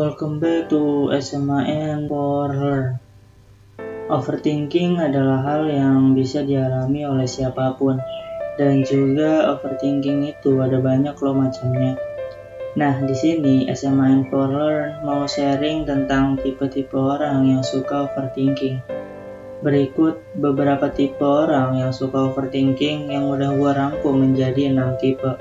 Welcome back to SMAN for Learn. Overthinking adalah hal yang bisa dialami oleh siapa pun, dan juga overthinking itu ada banyak loh macamnya. Nah, di sini SMAN for Learn mau sharing tentang tipe-tipe orang yang suka overthinking. Berikut beberapa tipe orang yang suka overthinking yang udah gua rangkum menjadi 6 tipe.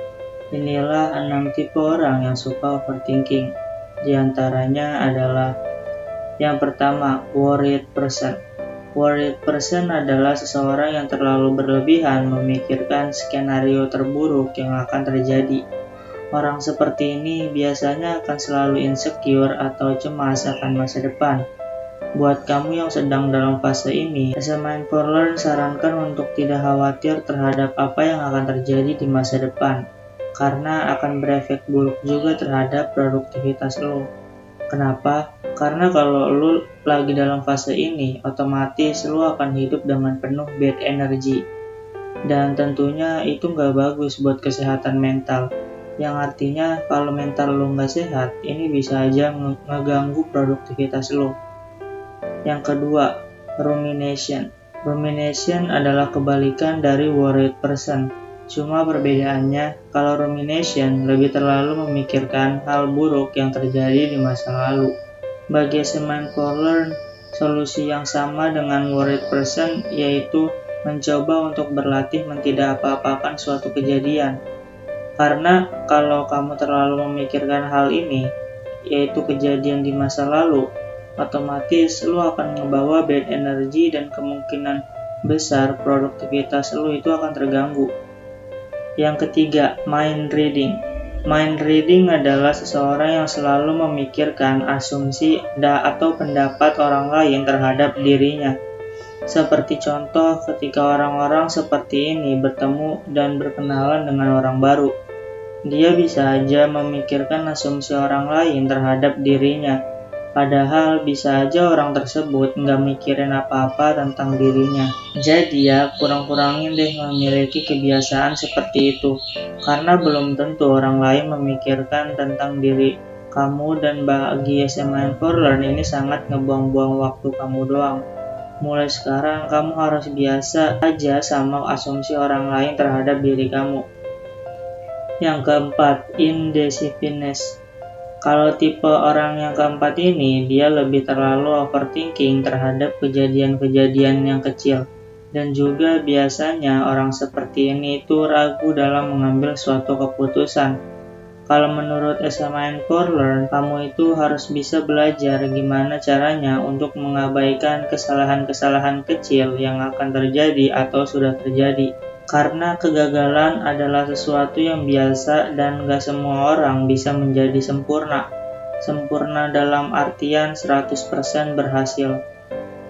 Inilah 6 tipe orang yang suka overthinking. Di antaranya adalah yang pertama, worried person. Worried person adalah seseorang yang terlalu berlebihan memikirkan skenario terburuk yang akan terjadi. Orang seperti ini biasanya akan selalu insecure atau cemas akan masa depan. Buat kamu yang sedang dalam fase ini, SMA for Learn sarankan untuk tidak khawatir terhadap apa yang akan terjadi di masa depan karena akan berefek buruk juga terhadap produktivitas lo. Kenapa? Karena kalau lo lagi dalam fase ini, otomatis lo akan hidup dengan penuh bad energy. Dan tentunya itu nggak bagus buat kesehatan mental. Yang artinya kalau mental lo nggak sehat, ini bisa aja ngeganggu produktivitas lo. Yang kedua, rumination. Rumination adalah kebalikan dari worried person Cuma perbedaannya, kalau rumination lebih terlalu memikirkan hal buruk yang terjadi di masa lalu. Bagi si mindful learn, solusi yang sama dengan worried person yaitu mencoba untuk berlatih mentidak apa-apakan suatu kejadian. Karena kalau kamu terlalu memikirkan hal ini, yaitu kejadian di masa lalu, otomatis lu akan membawa bad energy dan kemungkinan besar produktivitas lu itu akan terganggu. Yang ketiga, mind reading. Mind reading adalah seseorang yang selalu memikirkan asumsi da atau pendapat orang lain terhadap dirinya. Seperti contoh ketika orang-orang seperti ini bertemu dan berkenalan dengan orang baru. Dia bisa aja memikirkan asumsi orang lain terhadap dirinya, Padahal bisa aja orang tersebut nggak mikirin apa-apa tentang dirinya. Jadi ya kurang-kurangin deh memiliki kebiasaan seperti itu. Karena belum tentu orang lain memikirkan tentang diri kamu dan bagi SMA for Learn ini sangat ngebuang-buang waktu kamu doang. Mulai sekarang kamu harus biasa aja sama asumsi orang lain terhadap diri kamu. Yang keempat, indecisiveness kalau tipe orang yang keempat ini, dia lebih terlalu overthinking terhadap kejadian-kejadian yang kecil. Dan juga biasanya orang seperti ini itu ragu dalam mengambil suatu keputusan. Kalau menurut for Learn, kamu itu harus bisa belajar gimana caranya untuk mengabaikan kesalahan-kesalahan kecil yang akan terjadi atau sudah terjadi karena kegagalan adalah sesuatu yang biasa dan gak semua orang bisa menjadi sempurna. Sempurna dalam artian 100% berhasil.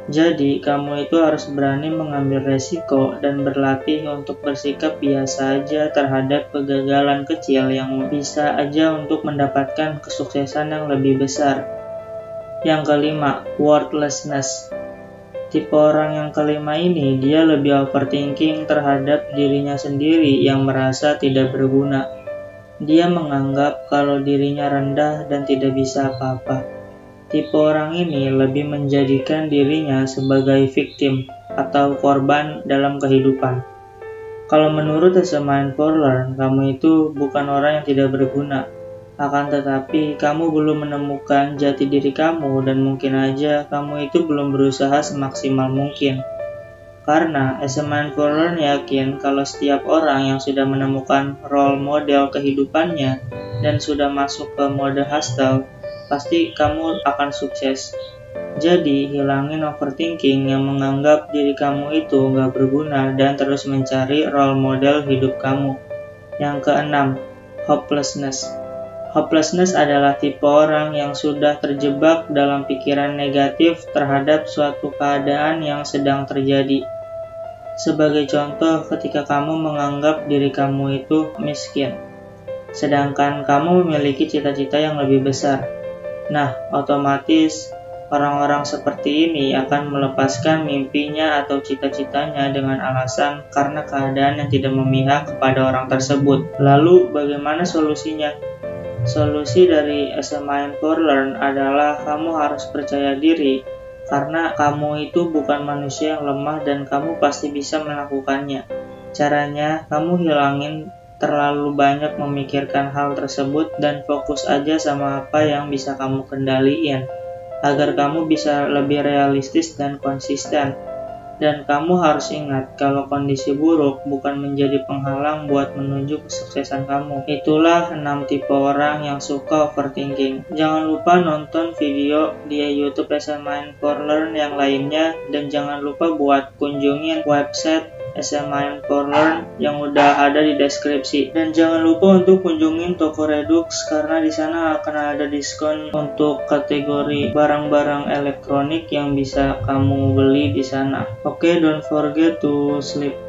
Jadi, kamu itu harus berani mengambil resiko dan berlatih untuk bersikap biasa aja terhadap kegagalan kecil yang bisa aja untuk mendapatkan kesuksesan yang lebih besar. Yang kelima, worthlessness. Tipe orang yang kelima ini, dia lebih overthinking terhadap dirinya sendiri yang merasa tidak berguna. Dia menganggap kalau dirinya rendah dan tidak bisa apa-apa. Tipe orang ini lebih menjadikan dirinya sebagai victim atau korban dalam kehidupan. Kalau menurut SMA for Learn, kamu itu bukan orang yang tidak berguna, akan tetapi, kamu belum menemukan jati diri kamu dan mungkin aja kamu itu belum berusaha semaksimal mungkin. Karena as a learn yakin kalau setiap orang yang sudah menemukan role model kehidupannya dan sudah masuk ke mode hustle, pasti kamu akan sukses. Jadi, hilangin overthinking yang menganggap diri kamu itu nggak berguna dan terus mencari role model hidup kamu. Yang keenam, hopelessness. Hopelessness adalah tipe orang yang sudah terjebak dalam pikiran negatif terhadap suatu keadaan yang sedang terjadi. Sebagai contoh, ketika kamu menganggap diri kamu itu miskin, sedangkan kamu memiliki cita-cita yang lebih besar. Nah, otomatis orang-orang seperti ini akan melepaskan mimpinya atau cita-citanya dengan alasan karena keadaan yang tidak memihak kepada orang tersebut. Lalu, bagaimana solusinya? Solusi dari SMIN for Learn adalah kamu harus percaya diri karena kamu itu bukan manusia yang lemah dan kamu pasti bisa melakukannya. Caranya, kamu hilangin terlalu banyak memikirkan hal tersebut dan fokus aja sama apa yang bisa kamu kendaliin agar kamu bisa lebih realistis dan konsisten. Dan kamu harus ingat kalau kondisi buruk bukan menjadi penghalang buat menuju kesuksesan kamu. Itulah 6 tipe orang yang suka overthinking. Jangan lupa nonton video di YouTube SMA for Learn yang lainnya dan jangan lupa buat kunjungin website SMA for Learn yang udah ada di deskripsi. Dan jangan lupa untuk kunjungin toko Redux karena di sana akan ada diskon untuk kategori barang-barang elektronik yang bisa kamu beli di sana. Oke, okay, don't forget to sleep.